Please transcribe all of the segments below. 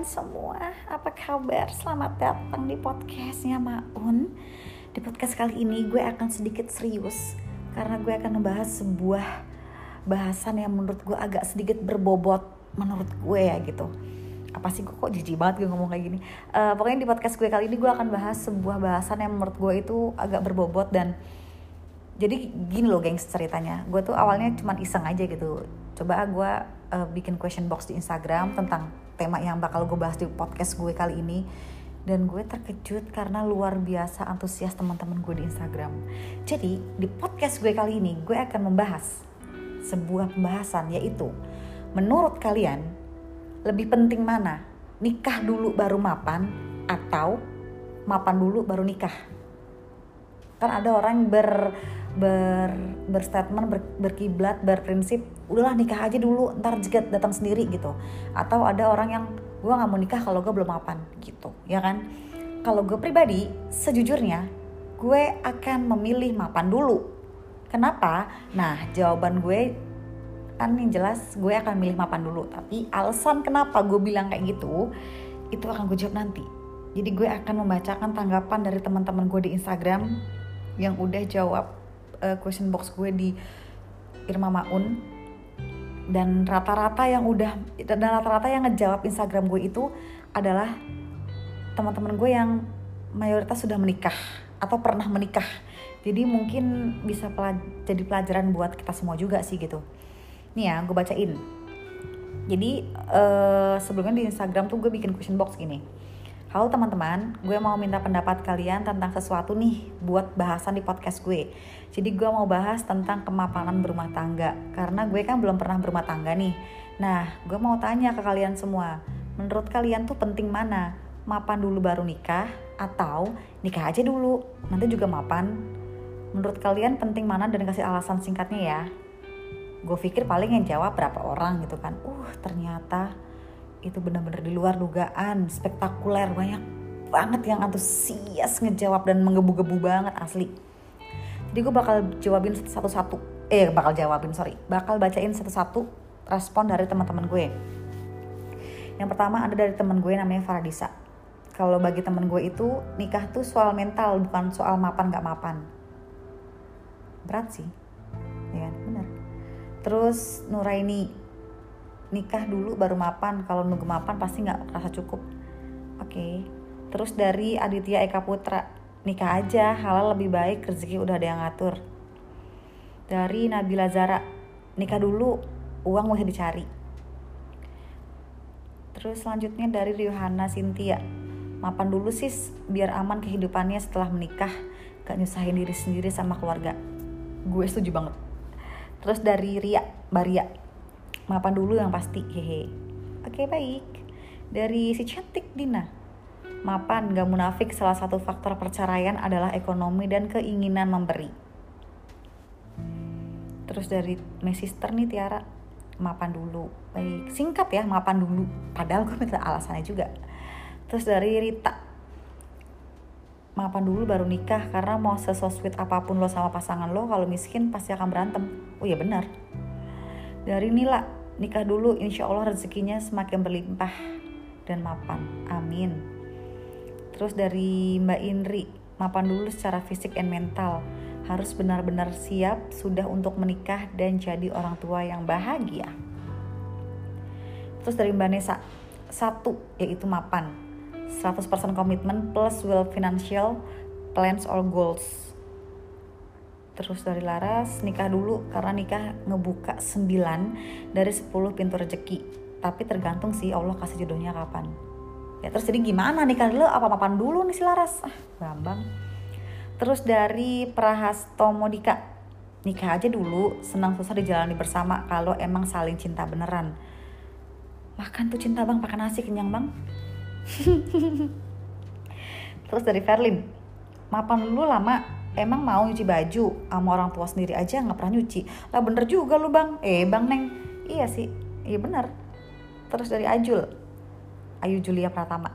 semua? Apa kabar? Selamat datang di podcastnya Maun Di podcast kali ini gue akan sedikit serius Karena gue akan membahas sebuah bahasan yang menurut gue agak sedikit berbobot Menurut gue ya gitu Apa sih gue kok jijik banget gue ngomong kayak gini uh, Pokoknya di podcast gue kali ini gue akan bahas sebuah bahasan yang menurut gue itu agak berbobot dan jadi gini loh gengs ceritanya gue tuh awalnya cuma iseng aja gitu coba gue uh, bikin question box di Instagram tentang tema yang bakal gue bahas di podcast gue kali ini dan gue terkejut karena luar biasa antusias teman-teman gue di Instagram. Jadi di podcast gue kali ini gue akan membahas sebuah pembahasan yaitu menurut kalian lebih penting mana nikah dulu baru mapan atau mapan dulu baru nikah? Kan ada orang ber ber berstatement ber, berkiblat berprinsip udahlah nikah aja dulu ntar juga datang sendiri gitu. Atau ada orang yang gue nggak mau nikah kalau gue belum mapan gitu ya kan? Kalau gue pribadi sejujurnya gue akan memilih mapan dulu. Kenapa? Nah jawaban gue kan yang jelas gue akan milih mapan dulu. Tapi alasan kenapa gue bilang kayak gitu itu akan gue jawab nanti. Jadi gue akan membacakan tanggapan dari teman-teman gue di Instagram yang udah jawab uh, question box gue di Irma Maun dan rata-rata yang udah dan rata-rata yang ngejawab Instagram gue itu adalah teman-teman gue yang mayoritas sudah menikah atau pernah menikah. Jadi mungkin bisa pelaj jadi pelajaran buat kita semua juga sih gitu. Nih ya gue bacain. Jadi uh, sebelumnya di Instagram tuh gue bikin question box gini Halo teman-teman, gue mau minta pendapat kalian tentang sesuatu nih buat bahasan di podcast gue. Jadi gue mau bahas tentang kemapanan berumah tangga, karena gue kan belum pernah berumah tangga nih. Nah, gue mau tanya ke kalian semua, menurut kalian tuh penting mana? Mapan dulu baru nikah, atau nikah aja dulu, nanti juga mapan? Menurut kalian penting mana dan kasih alasan singkatnya ya? Gue pikir paling yang jawab berapa orang gitu kan. Uh, ternyata itu benar-benar di luar dugaan spektakuler banyak banget yang antusias ngejawab dan menggebu-gebu banget asli. Jadi gue bakal jawabin satu-satu eh bakal jawabin sorry. Bakal bacain satu-satu respon dari teman-teman gue. Yang pertama ada dari teman gue namanya Faradisa. Kalau bagi teman gue itu nikah tuh soal mental bukan soal mapan gak mapan. Berat sih. Ya bener terus Nuraini nikah dulu baru mapan. Kalau nunggu mapan pasti nggak rasa cukup. Oke. Okay. terus dari Aditya Eka Putra nikah aja halal lebih baik rezeki udah ada yang ngatur. Dari Nabila Zara nikah dulu uang bisa dicari. Terus selanjutnya dari Rihana Cynthia mapan dulu sis biar aman kehidupannya setelah menikah. Gak nyusahin diri sendiri sama keluarga. Gue setuju banget. Terus dari Ria Baria mapan dulu yang pasti hehe. Oke baik. Dari si cantik Dina. Mapan gak munafik salah satu faktor perceraian adalah ekonomi dan keinginan memberi. Terus dari my sister nih Tiara. Mapan dulu. Baik. Singkat ya mapan dulu. Padahal gue minta alasannya juga. Terus dari Rita. Mapan dulu baru nikah karena mau sesosweet apa pun lo sama pasangan lo kalau miskin pasti akan berantem. Oh iya benar. Dari Nila Nikah dulu, insya Allah rezekinya semakin berlimpah dan mapan. Amin. Terus dari Mbak Indri, mapan dulu secara fisik dan mental. Harus benar-benar siap sudah untuk menikah dan jadi orang tua yang bahagia. Terus dari Mbak Nesa, satu yaitu mapan. 100% komitmen plus will financial plans or goals terus dari Laras nikah dulu karena nikah ngebuka 9 dari 10 pintu rezeki tapi tergantung sih Allah kasih jodohnya kapan. Ya terus jadi gimana nikah dulu? Apa papan dulu nih si Laras? Ah Bambang terus dari Prahasto Modika nikah aja dulu senang susah dijalani bersama kalau emang saling cinta beneran. Makan tuh cinta bang pakai nasi kenyang bang. Terus dari Verlin mapan dulu lama emang mau nyuci baju sama orang tua sendiri aja nggak pernah nyuci. Lah bener juga lu bang. Eh bang neng. Iya sih. Iya bener. Terus dari Ajul. Ayu Julia Pratama.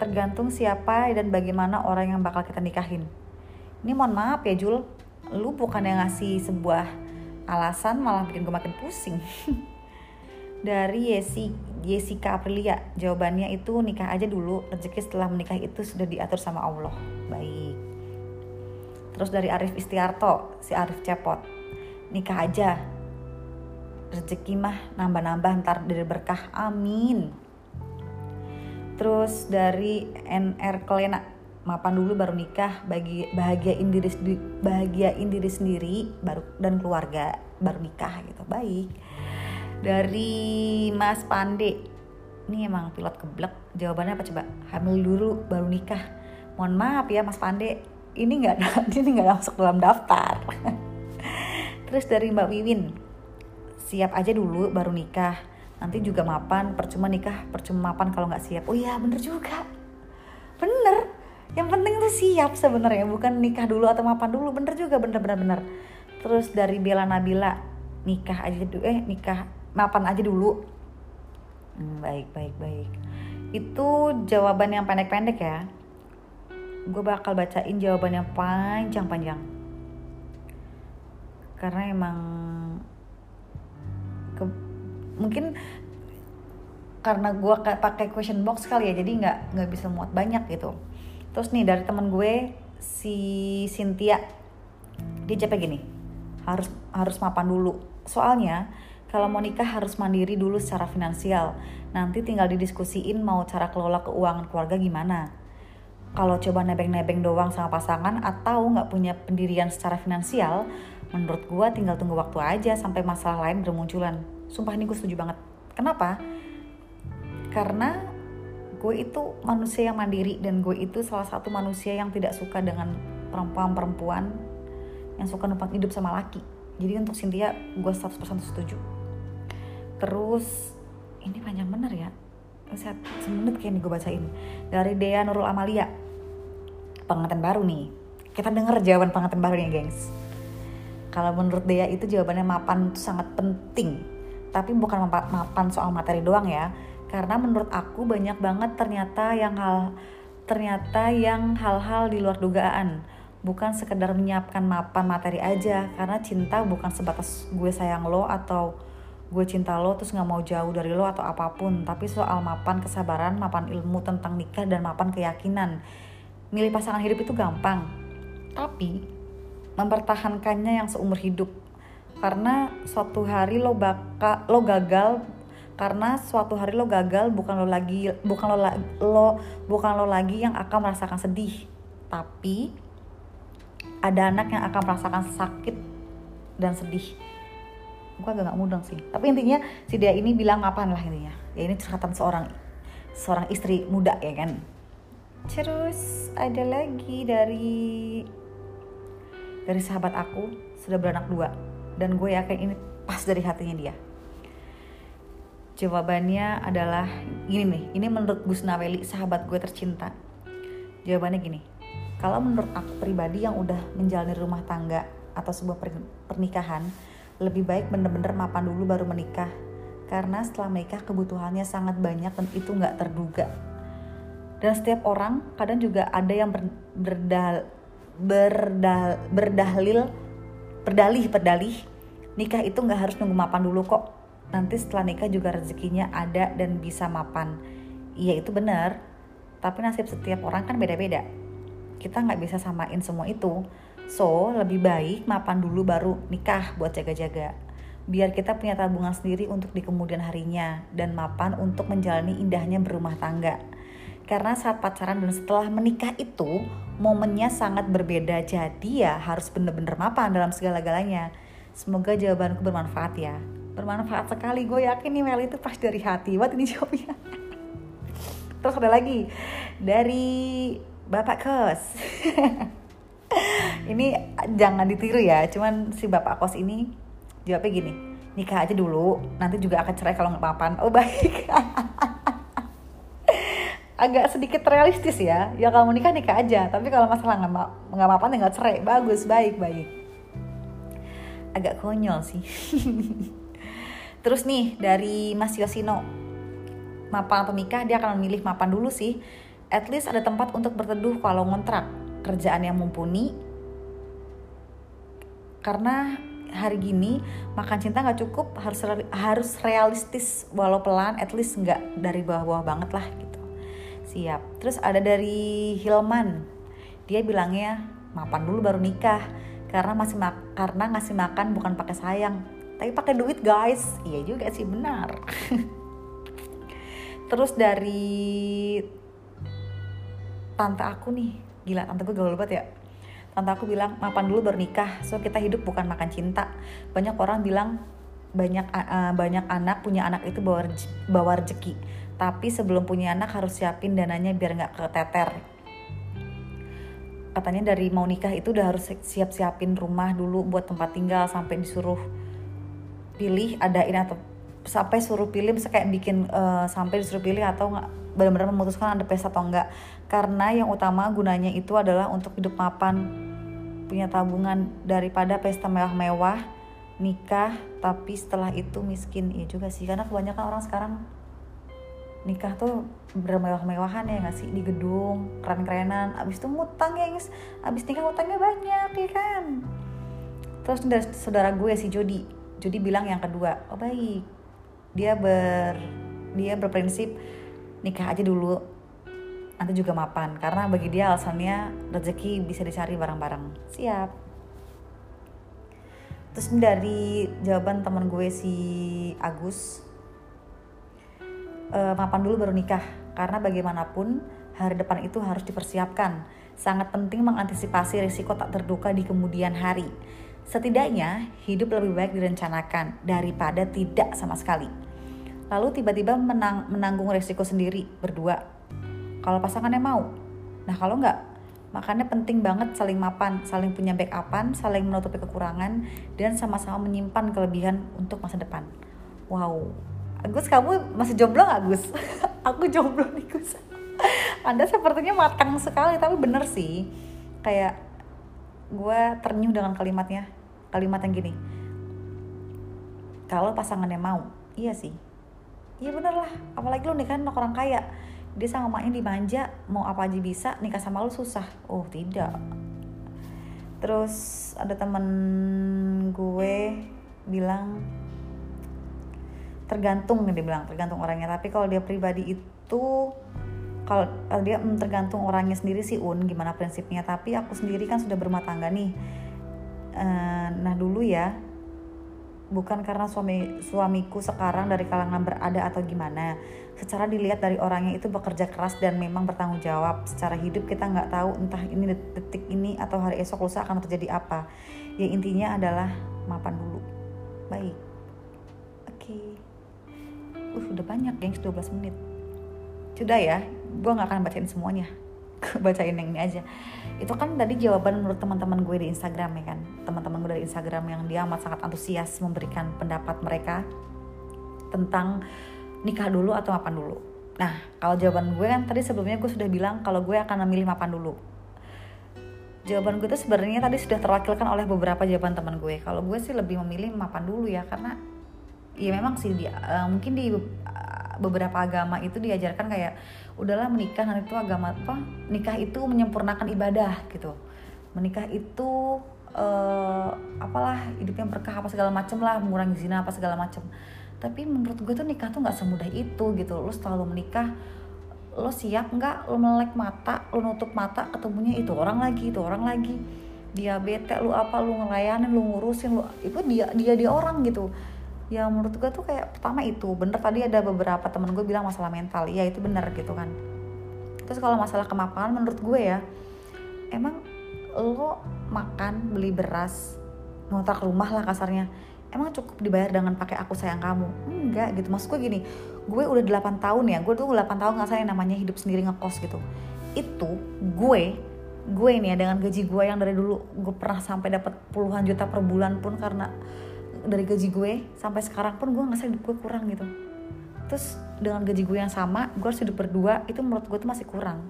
Tergantung siapa dan bagaimana orang yang bakal kita nikahin. Ini mohon maaf ya Jul. Lu bukan yang ngasih sebuah alasan malah bikin gue makin pusing. Dari Yesi Jessica Aprilia. Jawabannya itu nikah aja dulu. Rezeki setelah menikah itu sudah diatur sama Allah. Baik terus dari Arif Istiarto si Arif Cepot. Nikah aja. Rezeki mah nambah-nambah ntar dari berkah amin. Terus dari NR Kelena mapan dulu baru nikah bagi bahagiain diri bahagiain diri sendiri baru dan keluarga baru nikah gitu baik. Dari Mas Pande ini emang pilot keblek jawabannya apa coba? Hamil dulu baru nikah. Mohon maaf ya Mas Pande ini nggak ini nggak masuk dalam daftar. Terus dari Mbak Wiwin siap aja dulu baru nikah. Nanti juga mapan percuma nikah percuma mapan kalau nggak siap. Oh iya bener juga. Bener. Yang penting tuh siap sebenarnya bukan nikah dulu atau mapan dulu. Bener juga bener bener bener. Terus dari Bella Nabila nikah aja dulu eh nikah mapan aja dulu. Hmm, baik baik baik. Itu jawaban yang pendek-pendek ya gue bakal bacain jawaban yang panjang-panjang. Karena emang ke, mungkin karena gue pakai question box kali ya jadi nggak nggak bisa muat banyak gitu. Terus nih dari teman gue si Cynthia dia capek gini harus harus mapan dulu. Soalnya kalau mau nikah harus mandiri dulu secara finansial. Nanti tinggal didiskusiin mau cara kelola keuangan keluarga gimana kalau coba nebeng-nebeng doang sama pasangan atau nggak punya pendirian secara finansial menurut gue tinggal tunggu waktu aja sampai masalah lain bermunculan. Sumpah ini gue setuju banget. Kenapa? Karena gue itu manusia yang mandiri dan gue itu salah satu manusia yang tidak suka dengan perempuan-perempuan yang suka numpang hidup sama laki. Jadi untuk Cynthia gue 100% setuju. Terus ini panjang bener ya. Saya semenit kayak nih gue bacain. Dari Dea Nurul Amalia pengantin baru nih kita denger jawaban pengantin baru nih gengs kalau menurut Dea itu jawabannya mapan itu sangat penting. Tapi bukan mapan soal materi doang ya. Karena menurut aku banyak banget ternyata yang hal ternyata yang hal-hal di luar dugaan. Bukan sekedar menyiapkan mapan materi aja. Karena cinta bukan sebatas gue sayang lo atau gue cinta lo terus gak mau jauh dari lo atau apa pun. Tapi soal mapan kesabaran, mapan ilmu tentang nikah dan mapan keyakinan. Milih pasangan hidup itu gampang. Tapi mempertahankannya yang seumur hidup. Karena suatu hari lo bakal lo gagal karena suatu hari lo gagal bukan lo lagi bukan lo lo bukan lo lagi yang akan merasakan sedih. Tapi ada anak yang akan merasakan sakit dan sedih. Gue agak gak mudeng sih. Tapi intinya si dia ini bilang apa lah intinya. Ya ini curhatan seorang seorang istri muda ya kan terus ada lagi dari dari sahabat aku sudah beranak dua. Dan gue yakin ini pas dari hatinya dia. Jawabannya adalah gini nih ini menurut Gus Naweli sahabat gue tercinta. Jawabannya gini kalau menurut aku pribadi yang udah menjalani rumah tangga atau sebuah pernikahan lebih baik bener-bener mapan dulu baru menikah. Karena setelah menikah kebutuhannya sangat banyak dan itu nggak terduga dan setiap orang kadang juga ada yang berdal berdal, berdahlil berdalih berdalih nikah itu nggak harus nunggu mapan dulu kok. Nanti setelah nikah juga rezekinya ada dan bisa mapan. Iya itu benar. Tapi nasib setiap orang kan beda-beda. Kita nggak bisa samain semua itu. So lebih baik mapan dulu baru nikah buat jaga-jaga. Biar kita punya tabungan sendiri untuk di kemudian harinya. Dan mapan untuk menjalani indahnya berumah tangga karena saat pacaran dan setelah menikah itu momennya sangat berbeda. Jadi ya harus bener-bener mapan dalam segala-galanya. Semoga jawabanku bermanfaat ya. Bermanfaat sekali. Gue yakin nih Mel itu pas dari hati. Buat ini jawabnya. Terus ada lagi dari Bapak Kos. ini jangan ditiru ya. Cuman si Bapak Kos ini jawabnya gini. Nikah aja dulu, nanti juga akan cerai kalau nggak mapan. Oh baik. agak sedikit realistis ya. Ya kalau mau nikah nikah aja. Tapi kalau masalah nggak nggak apa-apa tinggal cerai. Bagus baik baik. Agak konyol sih. Terus nih dari Mas Yosino. Mapan nikah dia akan memilih mapan dulu sih. At least ada tempat untuk berteduh kalau ngontrak. Kerjaan yang mumpuni. Karena hari gini makan cinta nggak cukup. Harus harus realistis. Walau pelan at least nggak dari bawah-bawah banget lah gitu siap. Terus ada dari Hilman. Dia bilangnya mapan dulu baru nikah. Karena masih mak karena ngasih makan bukan pakai sayang. Tapi pakai duit guys. Iya juga sih benar. Terus dari tante aku nih. Gila tante gue gaul banget ya. Tante aku bilang mapan dulu baru nikah. So kita hidup bukan makan cinta. Banyak orang bilang banyak uh, banyak anak punya anak itu bawa bawa rezeki tapi sebelum punya anak harus siapin dananya biar nggak keteter. Katanya dari mau nikah itu udah harus siap-siapin rumah dulu buat tempat tinggal sampai disuruh pilih adain atau sampai suruh pilih bisa kayak bikin uh, sampai disuruh pilih atau nggak benar-benar memutuskan ada pesta atau enggak karena yang utama gunanya itu adalah untuk hidup mapan punya tabungan daripada pesta mewah-mewah nikah tapi setelah itu miskin. Iya juga sih karena kebanyakan orang sekarang nikah tuh bermewah-mewahan ya nggak sih? Di gedung keren-kerenan. Abis itu ngutang ya guys abis nikah utangnya banyak ya kan? Terus dari saudara gue si Jody. Jody bilang yang kedua oh baik. Dia ber dia berprinsip nikah aja dulu. Nanti juga mapan. Karena bagi dia alasannya rezeki bisa dicari bareng-bareng. Siap. Terus dari jawaban teman gue si Agus e, mapan dulu baru nikah. Karena bagaimanapun hari depan itu harus dipersiapkan. Sangat penting mengantisipasi risiko tak terduga di kemudian hari. Setidaknya hidup lebih baik direncanakan daripada tidak sama sekali. Lalu tiba-tiba menang, menanggung resiko sendiri berdua. Kalau pasangannya mau, nah kalau nggak, makanya penting banget saling mapan, saling punya backupan, saling menutupi kekurangan, dan sama-sama menyimpan kelebihan untuk masa depan. Wow, Agus kamu masih jomblo nggak Gus? Aku jomblo nih Gus. Anda sepertinya matang sekali, tapi bener sih. Kayak gue ternyuh dengan kalimatnya, kalimat yang gini. Kalau pasangannya mau, iya sih, iya bener lah apalagi lu nikahin sama orang kaya dia sama emaknya dimanja mau apa aja bisa nikah sama lu susah oh tidak terus ada temen gue bilang tergantung nih dia bilang tergantung orangnya. Tapi kalau dia pribadi itu kalau dia hmm, tergantung orangnya sendiri sih un gimana prinsipnya. Tapi aku sendiri kan sudah berumah tangga nih. Uh, nah dulu ya bukan karena suami suamiku sekarang dari kalangan berada atau gimana. Secara dilihat dari orangnya itu bekerja keras dan memang bertanggung jawab. Secara hidup kita nggak tahu entah ini detik ini atau hari esok lusa akan terjadi apa. Ya intinya adalah mapan dulu. Baik. Uh udah banyak gengs 12 menit. Sudah ya gue nggak akan bacain semuanya. Bacain yang ini aja. Itu kan tadi jawaban menurut teman-teman gue di Instagram ya kan? Teman-teman gue dari Instagram yang dia amat sangat antusias memberikan pendapat mereka tentang nikah dulu atau mapan dulu. Nah kalau jawaban gue kan tadi sebelumnya gue sudah bilang kalau gue akan memilih mapan dulu. Jawaban gue tuh sebenarnya tadi sudah terwakilkan oleh beberapa jawaban teman gue. Kalau gue sih lebih memilih mapan dulu ya karena ya memang sih dia uh, mungkin di uh, beberapa agama itu diajarkan kayak udahlah menikah nanti itu agama apa nikah itu menyempurnakan ibadah gitu. Menikah itu uh, apalah hidup yang berkah apa segala macem lah mengurangi zina apa segala macem. Tapi menurut gue tuh nikah tuh nggak semudah itu gitu. Lo selalu menikah lo siap nggak? Lo melek mata lo nutup mata ketemunya itu orang lagi itu orang lagi. Dia bete lu apa lu ngelayanin lu ngurusin lu itu dia dia dia orang gitu ya menurut gue tuh kayak pertama itu bener tadi ada beberapa temen gue bilang masalah mental. Ya itu bener gitu kan. Terus kalau masalah kemapanan menurut gue ya emang lo makan beli beras ngontrak rumah lah kasarnya emang cukup dibayar dengan pakai aku sayang kamu? Enggak gitu. Maksud gue gini gue udah 8 tahun ya gue tuh 8 tahun nggak sayang namanya hidup sendiri ngekos gitu. Itu gue gue nih ya dengan gaji gue yang dari dulu gue pernah sampai dapat puluhan juta per bulan pun karena dari gaji gue sampai sekarang pun gue ngerasa hidup gue kurang gitu. Terus dengan gaji gue yang sama gue harus hidup berdua itu menurut gue tuh masih kurang.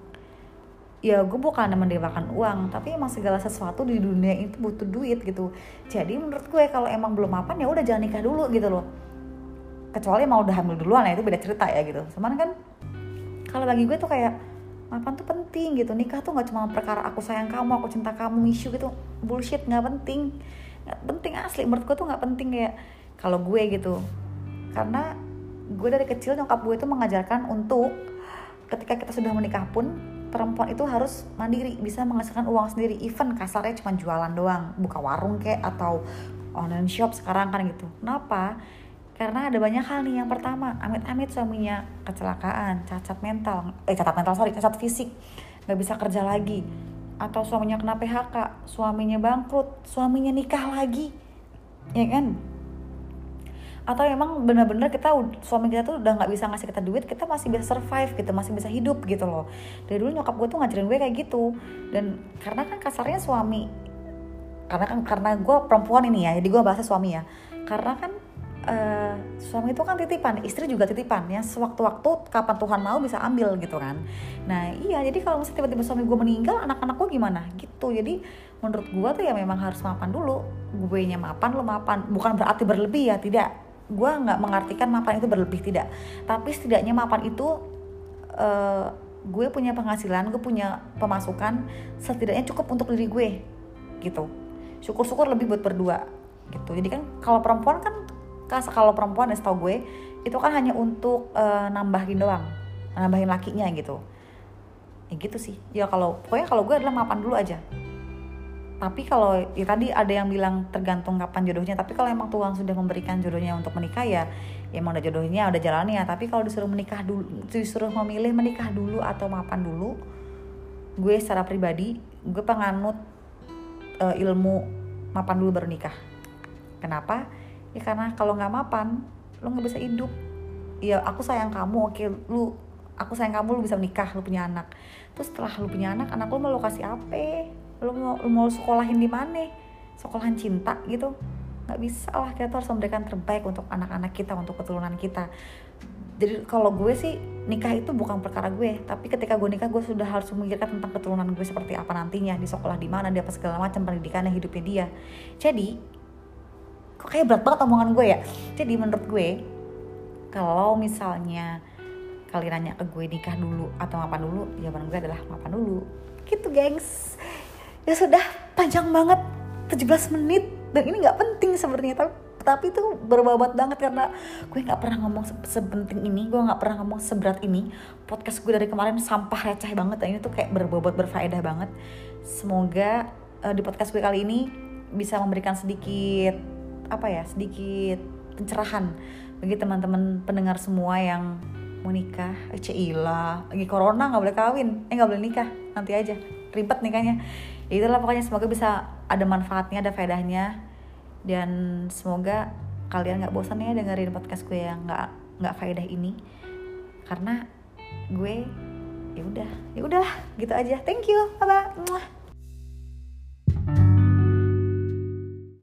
Ya gue bukan mendewakan uang tapi emang segala sesuatu di dunia itu butuh duit gitu. Jadi menurut gue kalau emang belum mapan ya udah jangan nikah dulu gitu loh. Kecuali mau udah hamil duluan ya itu beda cerita ya gitu. Cuman kan kalau bagi gue tuh kayak mapan tuh penting gitu. Nikah tuh nggak cuma perkara aku sayang kamu aku cinta kamu isu gitu. Bullshit nggak penting nggak penting asli. Menurut gue tuh nggak penting kayak kalau gue gitu. Karena gue dari kecil nyokap gue itu mengajarkan untuk ketika kita sudah menikah pun perempuan itu harus mandiri bisa menghasilkan uang sendiri. Even kasarnya cuma jualan doang buka warung kayak atau online shop sekarang kan gitu. Kenapa? Karena ada banyak hal nih. Yang pertama amit-amit suaminya. Kecelakaan cacat mental. Eh cacat mental sorry cacat fisik. Nggak bisa kerja lagi atau suaminya kena PHK suaminya bangkrut suaminya nikah lagi. Ya kan? Atau emang bener-bener kita suami kita tuh udah nggak bisa ngasih kita duit kita masih bisa survive gitu masih bisa hidup gitu loh. Dari dulu nyokap gue tuh ngajarin gue kayak gitu. Dan karena kan kasarnya suami karena kan karena gue perempuan ini ya jadi gue bahasa suami ya. Karena kan uh, suami itu kan titipan istri juga titipan ya. Sewaktu-waktu kapan Tuhan mau bisa ambil gitu kan. Nah iya jadi kalau misalnya tiba-tiba suami gue meninggal anak-anak gue gimana? Gitu. Jadi menurut gue tuh ya memang harus mapan dulu. Gue nya mapan lo mapan. Bukan berarti berlebih ya tidak. Gue nggak mengartikan mapan itu berlebih tidak. Tapi setidaknya mapan itu uh, gue punya penghasilan gue punya pemasukan setidaknya cukup untuk diri gue gitu. Syukur-syukur lebih buat berdua gitu. Jadi kan kalau perempuan kan kalau perempuan ya tau gue itu kan hanya untuk uh, nambahin doang nambahin lakinya gitu. Ya gitu sih. Ya kalau pokoknya kalau gue adalah mapan dulu aja. Tapi kalau ya tadi ada yang bilang tergantung kapan jodohnya tapi kalau emang Tuhan sudah memberikan jodohnya untuk menikah ya ya emang udah jodohnya udah jalannya. Tapi kalau disuruh menikah dulu disuruh memilih menikah dulu atau mapan dulu gue secara pribadi gue penganut uh, ilmu mapan dulu baru nikah. Kenapa ya karena kalau nggak mapan lo nggak bisa hidup. Ya aku sayang kamu oke lu aku sayang kamu lu bisa menikah lu punya anak. Terus setelah lu punya anak anak lu mau lo kasih apa? Lu mau lu mau sekolahin di mana? Sekolahan cinta gitu. Nggak bisa lah kita harus memberikan terbaik untuk anak-anak kita untuk keturunan kita. Jadi kalau gue sih nikah itu bukan perkara gue. Tapi ketika gue nikah gue sudah harus memikirkan tentang keturunan gue seperti apa nantinya. Di sekolah di mana dia apa segala macam pendidikannya hidupnya dia. Jadi kok kayak berat banget omongan gue ya. Jadi menurut gue kalau misalnya kalian nanya ke gue nikah dulu atau mapan dulu jawaban gue adalah mapan dulu. Gitu gengs. Ya sudah panjang banget 17 menit. Dan ini nggak penting sebenarnya tapi tapi itu berbobot banget karena gue nggak pernah ngomong se ini gue nggak pernah ngomong seberat ini. Podcast gue dari kemarin sampah receh banget dan ini tuh kayak berbobot berfaedah banget. Semoga uh, di podcast gue kali ini bisa memberikan sedikit apa ya sedikit pencerahan bagi teman-teman pendengar semua yang mau nikah. Eh, Cila lagi corona nggak boleh kawin. Eh nggak boleh nikah nanti aja. Ribet nikahnya ya. Itulah pokoknya semoga bisa ada manfaatnya ada faedahnya. Dan semoga kalian nggak bosan ya dengerin podcast gue yang nggak nggak faedah ini. Karena gue ya udah ya udahlah gitu aja. Thank you bye bye